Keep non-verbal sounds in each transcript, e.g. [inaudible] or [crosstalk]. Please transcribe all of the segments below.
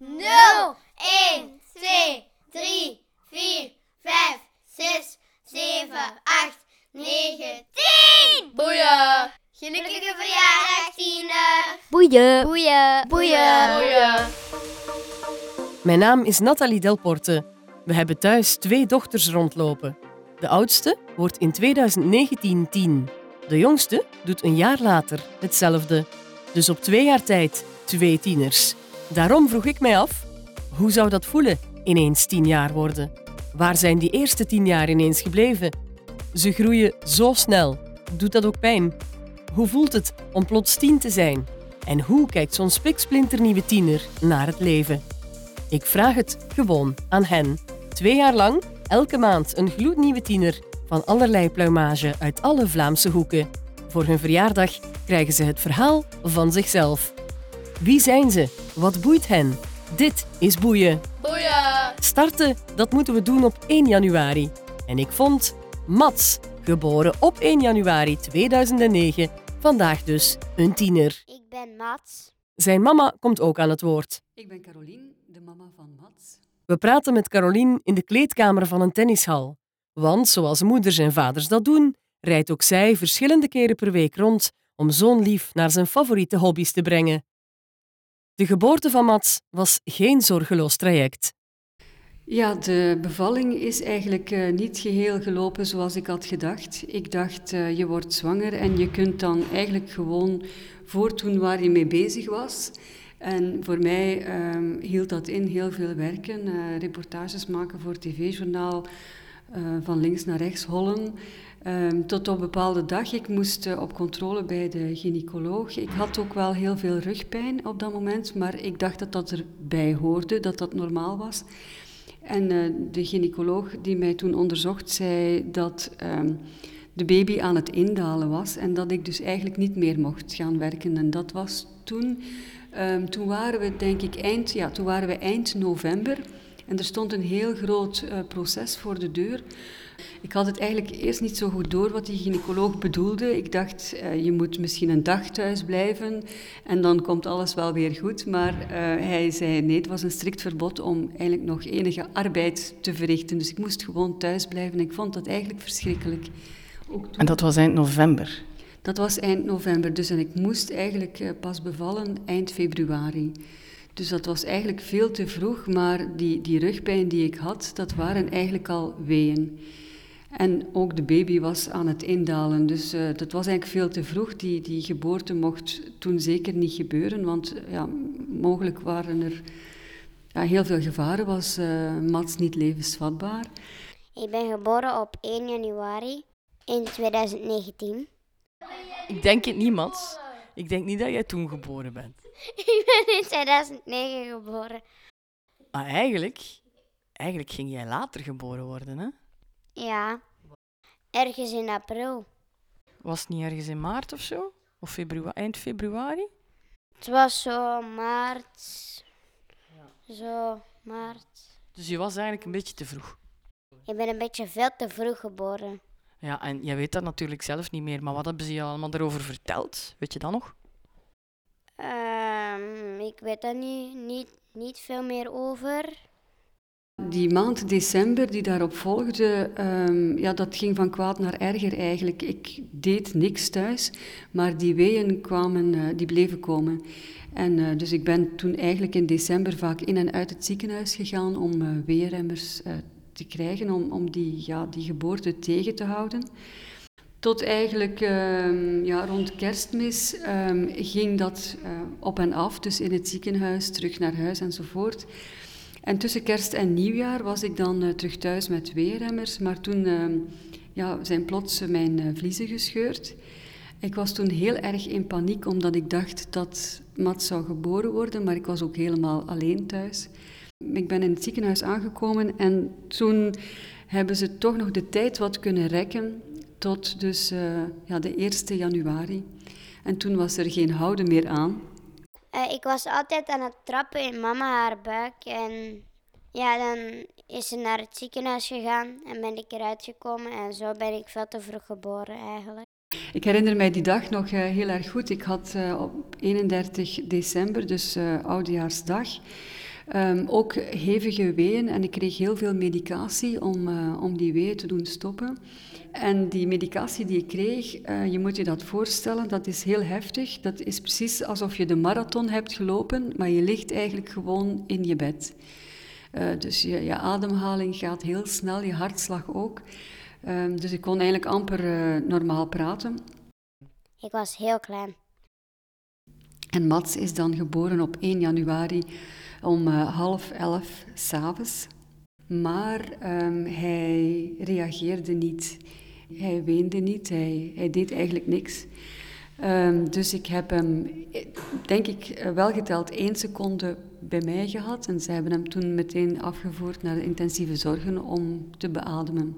0, 1, 2, 3, 4, 5, 6, 7, 8, 9, 10! Boeien! Gelukkige verjaardag, Tine! Boeien. Boeien! Boeien. Boeien! Mijn naam is Nathalie Delporte. We hebben thuis twee dochters rondlopen. De oudste wordt in 2019 tien. De jongste doet een jaar later hetzelfde. Dus op twee jaar tijd twee tieners. Daarom vroeg ik mij af, hoe zou dat voelen, ineens tien jaar worden? Waar zijn die eerste tien jaar ineens gebleven? Ze groeien zo snel. Doet dat ook pijn? Hoe voelt het om plots tien te zijn? En hoe kijkt zo'n spiksplinternieuwe tiener naar het leven? Ik vraag het gewoon aan hen. Twee jaar lang, elke maand een gloednieuwe tiener van allerlei pluimage uit alle Vlaamse hoeken. Voor hun verjaardag krijgen ze het verhaal van zichzelf. Wie zijn ze? Wat boeit hen? Dit is boeien. Boeien! Starten, dat moeten we doen op 1 januari. En ik vond Mats, geboren op 1 januari 2009, vandaag dus een tiener. Ik ben Mats. Zijn mama komt ook aan het woord. Ik ben Carolien, de mama van Mats. We praten met Carolien in de kleedkamer van een tennishal. Want zoals moeders en vaders dat doen, rijdt ook zij verschillende keren per week rond om zo'n lief naar zijn favoriete hobby's te brengen. De geboorte van Mats was geen zorgeloos traject. Ja, de bevalling is eigenlijk eh, niet geheel gelopen zoals ik had gedacht. Ik dacht, eh, je wordt zwanger en je kunt dan eigenlijk gewoon voortdoen waar je mee bezig was. En voor mij ehm, hield dat in heel veel werken. eh, reportages maken voor tv-journaal, van links naar rechts hollen. Ehm, tot op bepaalde dag. Ik moest eh, op controle bij de gynaecoloog. Ik had ook wel heel veel rugpijn op dat moment, maar ik dacht dat dat erbij hoorde, dat dat normaal was. En eh, de gynaecoloog die mij toen onderzocht, zei dat ehm, de baby aan het indalen was en dat ik dus eigenlijk niet meer mocht gaan werken. En dat was toen, ehm, toen waren we denk ik eind, ja, toen waren we eind november en er stond een heel groot eh, proces voor de deur. Ik had het eigenlijk eerst niet zo goed door wat die gynaecoloog bedoelde. Ik dacht, eh, je moet misschien een dag thuis blijven en dan komt alles wel weer goed. Maar eh, hij zei nee, het was een strikt verbod om eigenlijk nog enige arbeid te verrichten. Dus ik moest gewoon thuis blijven. Ik vond dat eigenlijk verschrikkelijk. Ook toen- En dat was eind november. dat was eind november, dus en ik moest eigenlijk pas bevallen eind februari. Dus dat was eigenlijk veel te vroeg, maar die, die rugpijn die ik had, dat waren eigenlijk al weeën. En ook de baby was aan het indalen, dus eh, dat was eigenlijk veel te vroeg. Die, die geboorte mocht toen zeker niet gebeuren, want ja, mogelijk waren er ja, heel veel gevaren, was eh, Mats niet levensvatbaar. Ik ben geboren op 1 januari in 2019. Ik denk het niet, Mats. Ik denk niet dat jij toen geboren bent. [laughs] Ik ben in 2009 geboren. Maar eigenlijk, eigenlijk ging jij later geboren worden, hè? Ja. Ergens in april. Was het niet ergens in maart of zo? Of februari, eind februari? Het was zo maart. Zo maart. Dus je was eigenlijk een beetje te vroeg. Ik ben een beetje veel te vroeg geboren. Ja, en jij weet dat natuurlijk zelf niet meer, maar wat hebben ze je allemaal erover verteld? Weet je dat nog? Ehm, ik weet daar niet, niet, niet veel meer over. Die maand december die daarop volgde, ehm, ja, dat ging van kwaad naar erger eigenlijk. Ik deed niks thuis, maar die weeën kwamen, eh, die bleven komen. En eh, dus ik ben toen eigenlijk in december vaak in en uit het ziekenhuis gegaan om uh, weerremmers te krijgen, om, om die, ja, die geboorte tegen te houden. Tot eigenlijk ehm, ja, rond kerstmis ehm, ging dat eh, op en af, dus in het ziekenhuis, terug naar huis enzovoort. En tussen kerst en nieuwjaar was ik dan eh, terug thuis met weerremmers, maar toen ehm, ja, zijn plots eh, mijn vliezen gescheurd. Ik was toen heel erg in paniek, omdat ik dacht dat Mats zou geboren worden, maar ik was ook helemaal alleen thuis. Ik ben in het ziekenhuis aangekomen en toen hebben ze toch nog de tijd wat kunnen rekken tot dus eh, ja, de 1 januari. En toen was er geen houden meer aan. Eh, ik was altijd aan het trappen in mama haar buik. En ja, dan is ze naar het ziekenhuis gegaan en ben ik eruit gekomen. En zo ben ik veel te vroeg geboren eigenlijk. Ik herinner mij die dag nog eh, heel erg goed. Ik had op 31 december, dus oudejaarsdag, Ehm, ook hevige weeën en ik kreeg heel veel medicatie om, om die weeën te doen stoppen. En die medicatie die ik kreeg, eh, je moet je dat voorstellen, dat is heel heftig. Dat is precies alsof je de marathon hebt gelopen, maar je ligt eigenlijk gewoon in je bed. Eh, dus je, je, ademhaling gaat heel snel, je hartslag ook. Ehm, dus ik kon eigenlijk amper normaal praten. Ik was heel klein. En Mats is dan geboren op 1 januari om half elf s'avonds. Maar um, hij reageerde niet. Hij weende niet, hij, hij deed eigenlijk niks. Um, dus ik heb hem, denk ik, wel geteld één seconde bij mij gehad. En ze hebben hem toen meteen afgevoerd naar de intensieve zorgen om te beademen.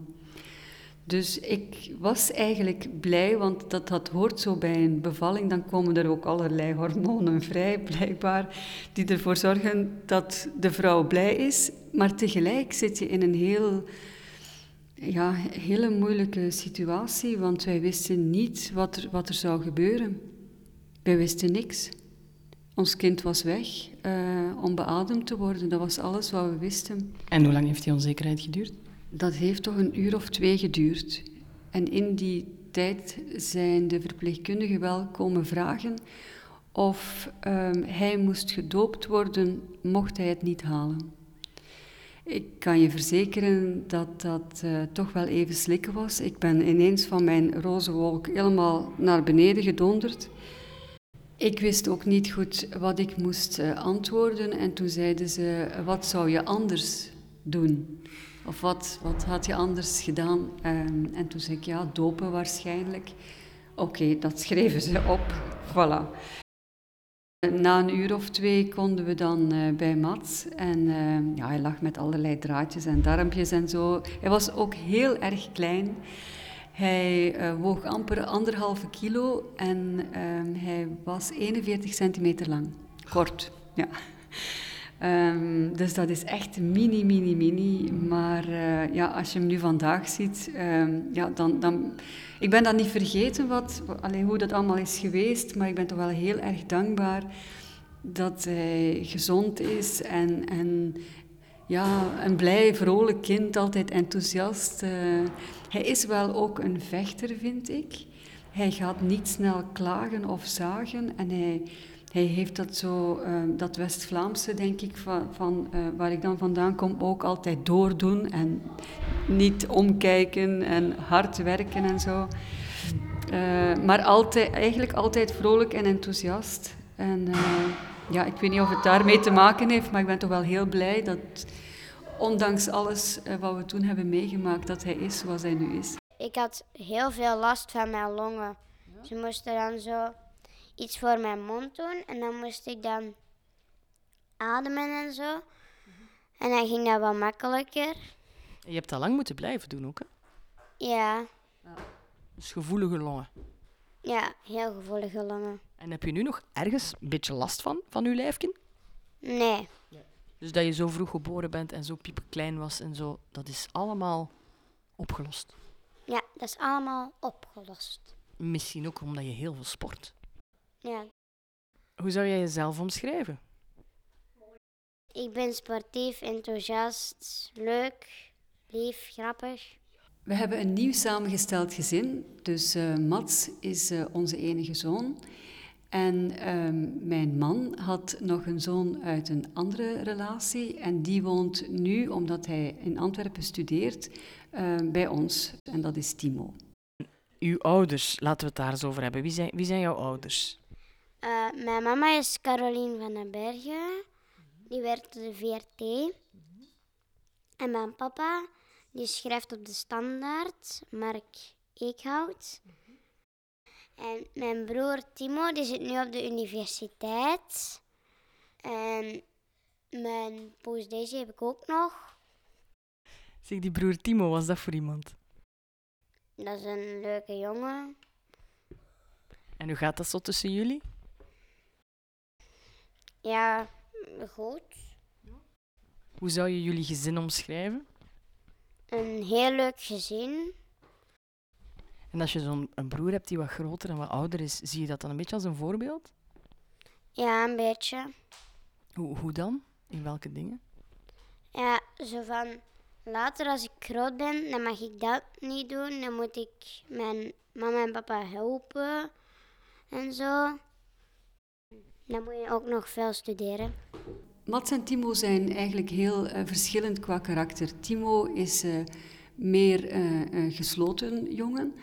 Dus ik was eigenlijk blij, want dat, dat hoort zo bij een bevalling. Dan komen er ook allerlei hormonen vrij, blijkbaar, die ervoor zorgen dat de vrouw blij is. Maar tegelijk zit je in een heel, ja, hele moeilijke situatie, want wij wisten niet wat er, wat er zou gebeuren. Wij wisten niks. Ons kind was weg uh, om beademd te worden. Dat was alles wat we wisten. En hoe lang heeft die onzekerheid geduurd? Dat heeft toch een uur of twee geduurd. En in die tijd zijn de verpleegkundigen wel komen vragen of um, hij moest gedoopt worden, mocht hij het niet halen. Ik kan je verzekeren dat dat uh, toch wel even slikken was. Ik ben ineens van mijn roze wolk helemaal naar beneden gedonderd. Ik wist ook niet goed wat ik moest uh, antwoorden en toen zeiden ze, wat zou je anders doen? Of wat, wat had je anders gedaan? Um, en toen zei ik, ja, dopen waarschijnlijk. Oké, dat schreven ze op. Voilà. Na een uur of twee konden we dan uh, bij Mats. En uh, ja, hij lag met allerlei draadjes en darmpjes en zo. Hij was ook heel erg klein. Hij uh, woog amper anderhalve kilo en ehm, hij was 41 centimeter lang. Kort, ja. Um, dus dat is echt mini, mini, mini. Maar uh, ja, als je hem nu vandaag ziet, um, ja, dan, dan... Ik ben dat niet vergeten, wat, alleen hoe dat allemaal is geweest. Maar ik ben toch wel heel erg dankbaar dat hij gezond is. En, en ja, een blij, vrolijk kind, altijd enthousiast. Uh, hij is wel ook een vechter, vind ik. Hij gaat niet snel klagen of zagen. En hij hij heeft dat zo, uh, dat West-Vlaamse, denk ik, van, van uh, waar ik dan vandaan kom, ook altijd doordoen en niet omkijken en hard werken en zo. Uh, maar altijd, eigenlijk altijd vrolijk en enthousiast. En ja, ik weet niet of het daarmee te maken heeft, maar ik ben toch wel heel blij dat, ondanks alles wat we toen hebben meegemaakt, dat hij is zoals hij nu is. Ik had heel veel last van mijn longen. Ze moesten dan zo iets voor mijn mond doen. En dan moest ik dan ademen en zo. En dan ging dat wel makkelijker. Je hebt dat lang moeten blijven doen ook, hè? Ja. Dus gevoelige longen. Ja, heel gevoelige longen. En heb je nu nog ergens een beetje last van, van je lijfje? Nee. Dus dat je zo vroeg geboren bent en zo klein was en zo, dat is allemaal opgelost? Ja, dat is allemaal opgelost. Misschien ook omdat je heel veel sport. Ja. Hoe zou jij jezelf omschrijven? Ik ben sportief, enthousiast, leuk, lief, grappig. We hebben een nieuw samengesteld gezin. Dus uh, Mats is uh, onze enige zoon. En uh, mijn man had nog een zoon uit een andere relatie. En die woont nu, omdat hij in Antwerpen studeert, eh, bij ons. En dat is Timo. Uw ouders, laten we het daar eens over hebben. Wie zijn, wie zijn jouw ouders? Uh, mijn mama is Caroline van den Bergen. Die werkt op de VRT. En mijn papa, die schrijft op de Standaard, Mark Eekhout. En mijn broer Timo, die zit nu op de universiteit. En mijn poes Daisy heb ik ook nog. Zeg, die broer Timo, was dat voor iemand? Dat is een leuke jongen. En hoe gaat dat zo tussen jullie? Ja, goed. Hoe zou je jullie gezin omschrijven? Een heel leuk gezin. En als je zo'n broer hebt die wat groter en wat ouder is, zie je dat dan een beetje als een voorbeeld? Ja, een beetje. Hoe, hoe dan? In welke dingen? Ja, zo van later als ik groot ben, dan mag ik dat niet doen. Dan moet ik mijn mama en papa helpen en zo. Dan moet je ook nog veel studeren. Mats en Timo zijn eigenlijk heel eh, verschillend qua karakter. Timo is eh, meer een gesloten jongen.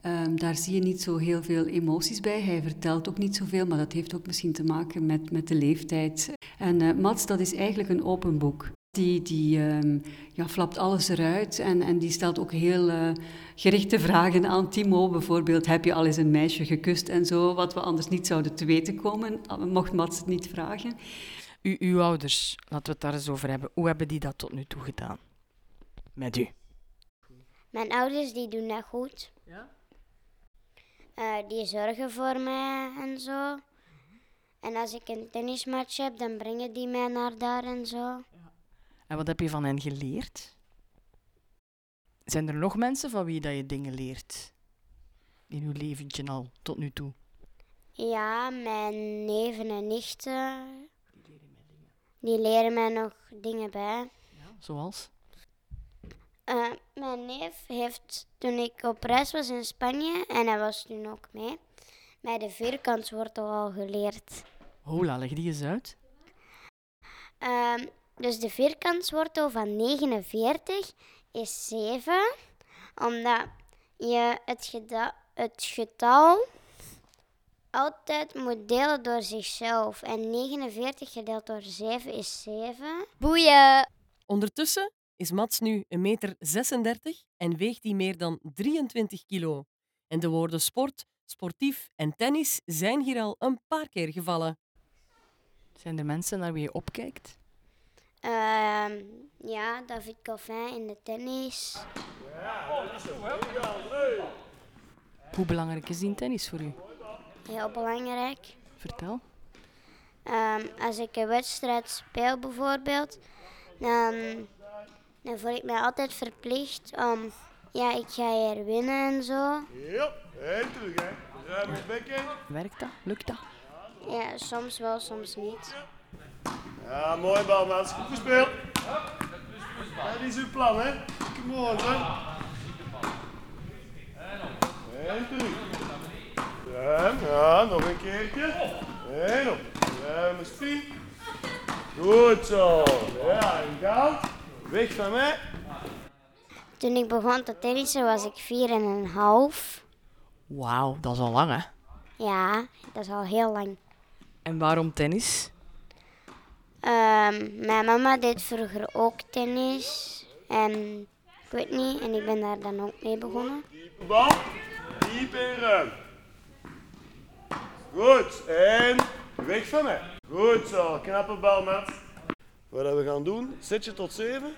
Ehm, daar zie je niet zo heel veel emoties bij. Hij vertelt ook niet zoveel, maar dat heeft ook misschien te maken met, met de leeftijd. En Mats, dat is eigenlijk een open boek. Die, die ehm, ja, flapt alles eruit en, en die stelt ook heel eh, gerichte vragen aan Timo. Bijvoorbeeld, heb je al eens een meisje gekust en zo, wat we anders niet zouden te weten komen, eh, mocht Mats het niet vragen. U, uw ouders, laten we het daar eens over hebben. Hoe hebben die dat tot nu toe gedaan? Met u? Mijn ouders die doen dat goed. Ja? Eh, die zorgen voor mij en zo. En als ik een tennismatch heb, dan brengen die mij naar daar en zo. En wat heb je van hen geleerd? Zijn er nog mensen van wie dat je dingen leert? In uw leventje al, tot nu toe. Ja, mijn neven en nichten. Die leren mij nog dingen bij. Zoals? Eh, mijn neef heeft toen ik op reis was in Spanje, en hij was toen ook mee, mij de vierkantswortel al geleerd. Hola, leg die eens uit. Dus de vierkantswortel van 49 is 7, omdat je het, geda- het getal altijd moet delen door zichzelf. En 49 gedeeld door 7 is 7. Boeien. Ondertussen is Mats nu 1,36 meter en weegt hij meer dan 23 kilo. En de woorden sport, sportief en tennis zijn hier al een paar keer gevallen. Zijn er mensen naar wie je opkijkt? Ehm, ja, David Coffin in de tennis. Hoe belangrijk is die tennis voor u? Heel belangrijk. Vertel. Ehm, als ik een wedstrijd speel bijvoorbeeld, dan, dan voel ik mij altijd verplicht om, ja, ik ga hier winnen en zo. Ja, en terug hè. Ruim het bekken. Werkt dat? Lukt dat? Ja, soms wel, soms niet. Ja, mooi bal Mats. Goed gespeeld. Dat is uw plan hè. Kom on hè. En terug. Ruim, ja, nog een keertje. En op. Spin. Goed zo. Ja, en gaan. Weg van mij. Toen ik begon te tennissen was ik vier en een half. Wauw, dat is al lang hè. Ja, dat is al heel lang. En waarom tennis? Ehm, mijn mama deed vroeger ook tennis. En ik weet niet, en ik ben daar dan ook mee begonnen. Diepe bal. Diep en ruim. Goed. En weg van mij. Goed zo. Knappe bal, Mats. Wat we gaan doen, zet je tot 7.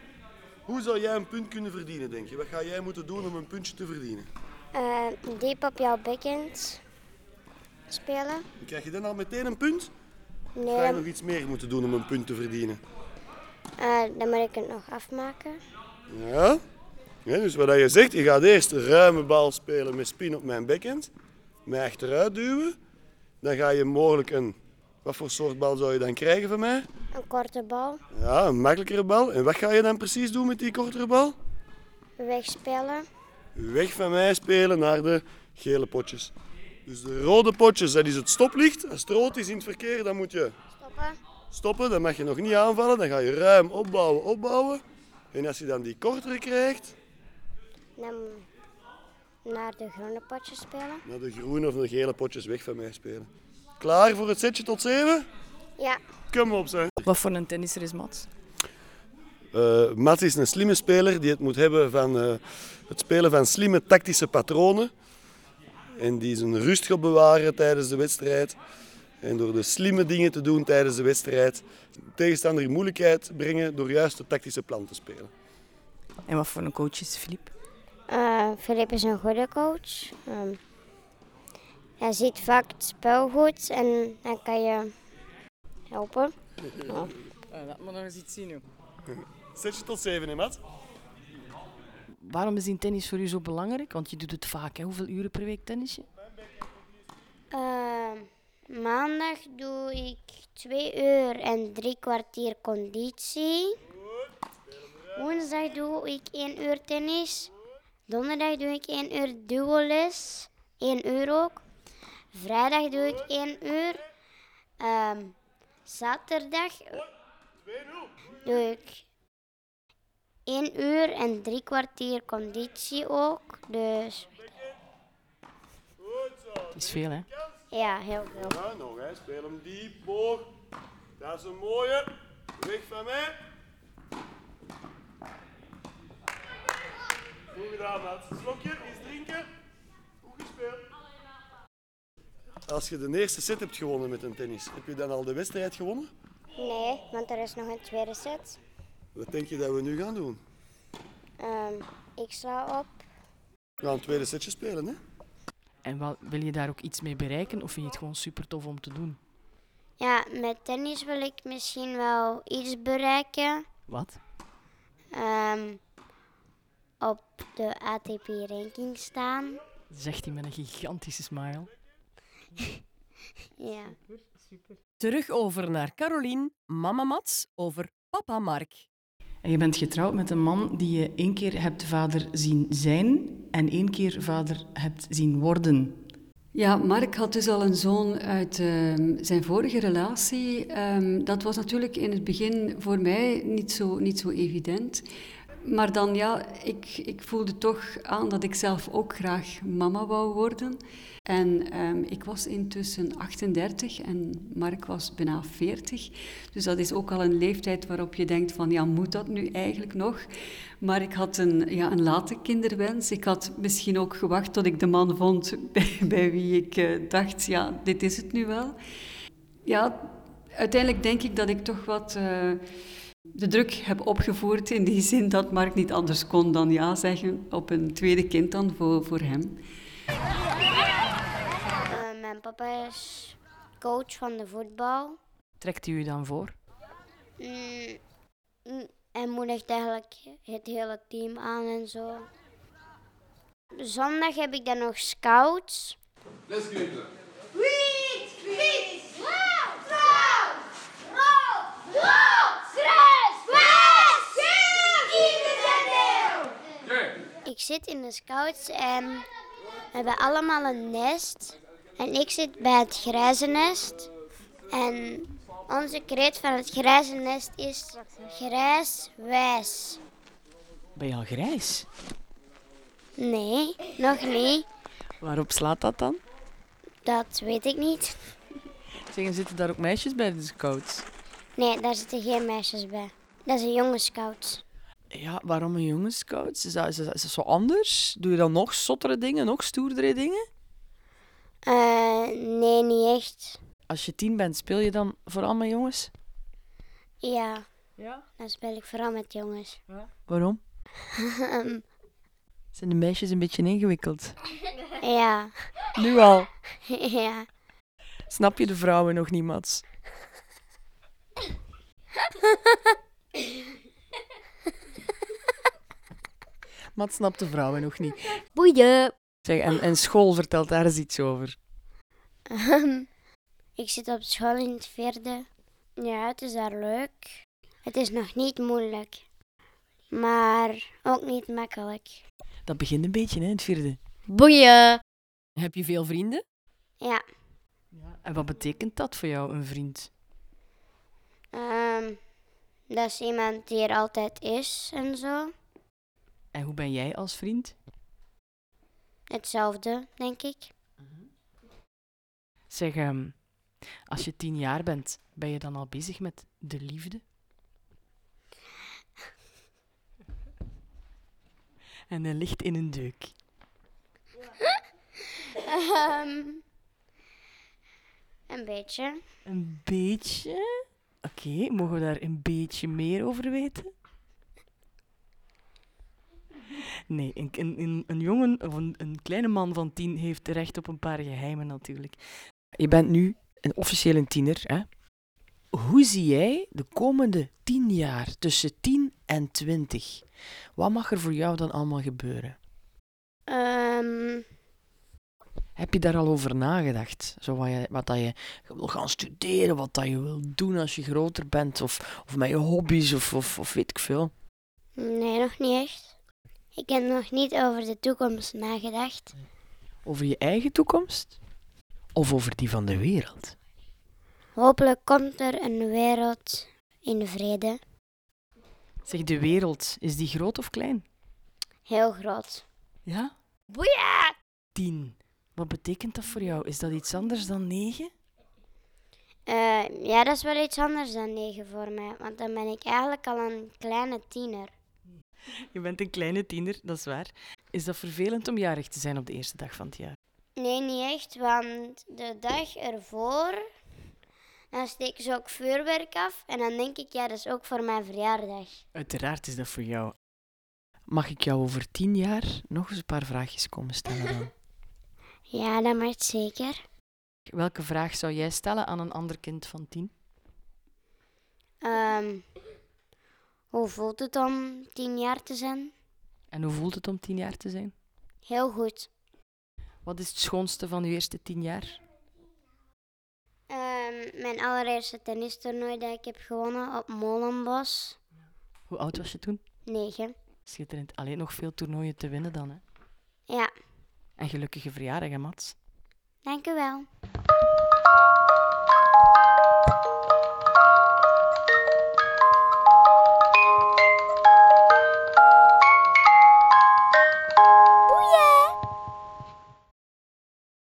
Hoe zou jij een punt kunnen verdienen, denk je? Wat ga jij moeten doen om een puntje te verdienen? Eh, diep op jouw backhand spelen. Krijg je dan al meteen een punt? Of ga je Nee, nog iets meer moeten doen om een punt te verdienen? eh, dan moet ik het nog afmaken. Ja? ja dus wat je zegt, je gaat eerst een ruime bal spelen met spin op mijn backhand. Mij achteruit duwen. Dan ga je mogelijk een... Wat voor soort bal zou je dan krijgen van mij? Een korte bal, Ja, een makkelijkere bal. En wat ga je dan precies doen met die kortere bal? wegspelen. Weg van mij spelen naar de gele potjes. Dus de rode potjes, dat is het stoplicht. Als het rood is in het verkeer, dan moet je Stoppen. stoppen. Dan mag je nog niet aanvallen. Dan ga je ruim opbouwen, opbouwen. En als je dan die kortere krijgt, Dan naar de groene potjes spelen. naar de groene of de gele potjes weg van mij spelen. Klaar voor het setje tot 7? Ja, Kom op, zeg. Wat voor een tennisser is Mats? Eh Mats is een slimme speler die het moet hebben van eh, het spelen van slimme tactische patronen. En die zijn rust gaat bewaren tijdens de wedstrijd. En door de slimme dingen te doen tijdens de wedstrijd, de tegenstander in moeilijkheid brengen door juist het tactische plan te spelen. En wat voor een coach is Filip? eh Filip is een goede coach. Ehm, hij ziet vaak het spel goed en dan kan je helpen. laat me nog eens iets zien. Zet je tot 7, hè, Mats? Waarom is tennis voor u zo belangrijk? Want je doet het vaak. Hoeveel uren per week tennis je? Ehm, Maandag doe ik twee uur en drie kwartier conditie. Woensdag doe ik één uur tennis. Donderdag doe ik één uur duoles. één uur ook. Vrijdag doe ik één uur. Ehm, zaterdag doe ik één uur en drie kwartier conditie ook. Dus Dat is veel, hè? ja, heel veel. Ja, nog hè. Speel hem diep, boog. Dat is een mooie. Weg van mij. Goed gedaan, maat. Slokje, eens drinken. Goed gespeeld. Als je de eerste set hebt gewonnen met een tennis, heb je dan al de wedstrijd gewonnen? Nee, want er is nog een tweede set. Wat denk je dat we nu gaan doen? Ehm, ik sla op. We gaan een tweede setje spelen, hè? En wat, wil je daar ook iets mee bereiken of vind je het gewoon super tof om te doen? Ja, met tennis wil ik misschien wel iets bereiken. Wat? Ehm, op de ATP-ranking staan. Zegt hij met een gigantische smile. Ja. Terug over naar Caroline, mama Mats, over papa Mark. En je bent getrouwd met een man die je één keer hebt vader zien zijn en één keer vader hebt zien worden. Ja, Mark had dus al een zoon uit ehm, zijn vorige relatie. Ehm, dat was natuurlijk in het begin voor mij niet zo, niet zo evident. Maar dan ja, ik, ik voelde toch aan dat ik zelf ook graag mama wou worden. En ehm, ik was intussen 38 en Mark was bijna 40. Dus dat is ook al een leeftijd waarop je denkt van ja, moet dat nu eigenlijk nog? Maar ik had een, ja, een late kinderwens. Ik had misschien ook gewacht tot ik de man vond [laughs] bij, wie ik eh, dacht, ja, dit is het nu wel. Ja, uiteindelijk denk ik dat ik toch wat eh, de druk heb opgevoerd in die zin dat Mark niet anders kon dan ja zeggen op een tweede kind dan voor, voor hem. Eh, mijn papa is coach van de voetbal. Trekt hij u dan voor? Mm, mm, en moedigt eigenlijk het hele team aan en zo. Zondag heb ik dan nog scouts. Wit, wit, blauw, blauw, rood, rood, grijs, grijs, geel, geel. Ik zit in de scouts en we hebben allemaal een nest. En ik zit bij het grijze nest. En onze kreet van het grijze nest is grijs wijs. Ben je al grijs? Nee, nog niet. Waarop slaat dat dan? Dat weet ik niet. Zeggen, zitten daar ook meisjes bij de scouts? Nee, daar zitten geen meisjes bij. Dat is een jonge scout. Ja, waarom een jongensscout? Is dat, is, dat, is dat zo anders? Doe je dan nog zottere dingen, nog stoerdere dingen? Eh, nee, niet echt. Als je tien bent, speel je dan vooral met jongens? Ja, Ja. dan speel ik vooral met jongens. Waarom? Zijn de meisjes een beetje ingewikkeld? ja, Nu al. ja. Snap je de vrouwen nog niet, Mats? [laughs] Mats snapt de vrouwen nog niet. Boeien. Zeg, en, en school vertelt daar eens iets over. ik zit op school in het vierde. Ja, het is daar leuk. Het is nog niet moeilijk. Maar ook niet makkelijk. Dat begint een beetje, hè, in het vierde. Boeien! Heb je veel vrienden? Ja, En wat betekent dat voor jou, een vriend? ehm, dat is iemand die er altijd is en zo. En hoe ben jij als vriend? Hetzelfde, denk ik. Zeg, ehm, als je tien jaar bent, ben je dan al bezig met de liefde? [laughs] En hij ligt in een deuk. Ehm, een beetje. Een beetje? Oké, mogen we daar een beetje meer over weten? Nee, een, een, een, een jongen of een, een kleine man van tien heeft recht op een paar geheimen natuurlijk. Je bent nu een officiële tiener, hè? Hoe zie jij de komende tien jaar, tussen 10 en 20? Wat mag er voor jou dan allemaal gebeuren? Ehm, Heb je daar al over nagedacht? Zo wat, je, wat dat je wil gaan studeren, wat dat je wil doen als je groter bent, of, of met je hobby's, of, of, of weet ik veel. Nee, nog niet echt. Ik heb nog niet over de toekomst nagedacht. Over je eigen toekomst? Of over die van de wereld? Hopelijk komt er een wereld in vrede. Zeg, de wereld, is die groot of klein? Heel groot. Ja? Boeia! Tien. Wat betekent dat voor jou? Is dat iets anders dan negen? Eh, ja, dat is wel iets anders dan negen voor mij. Want dan ben ik eigenlijk al een kleine tiener. Je bent een kleine tiener, dat is waar. Is dat vervelend om jarig te zijn op de eerste dag van het jaar? Nee, niet echt, want de dag ervoor, dan steken ze ook vuurwerk af. En dan denk ik, ja, dat is ook voor mijn verjaardag. Uiteraard is dat voor jou. Mag ik jou over tien jaar nog eens een paar vraagjes komen stellen dan? [laughs] Ja, dat mag zeker. Welke vraag zou jij stellen aan een ander kind van tien? Ehm, hoe voelt het om tien jaar te zijn? En hoe voelt het om tien jaar te zijn? Heel goed. Wat is het schoonste van uw eerste tien jaar? Ehm, mijn allereerste tennistoernooi dat ik heb gewonnen op Molenbos. Hoe oud was je toen? Negen. Schitterend. Alleen nog veel toernooien te winnen dan, hè? Ja, En gelukkige verjaardag, hè, Mats? dank u wel.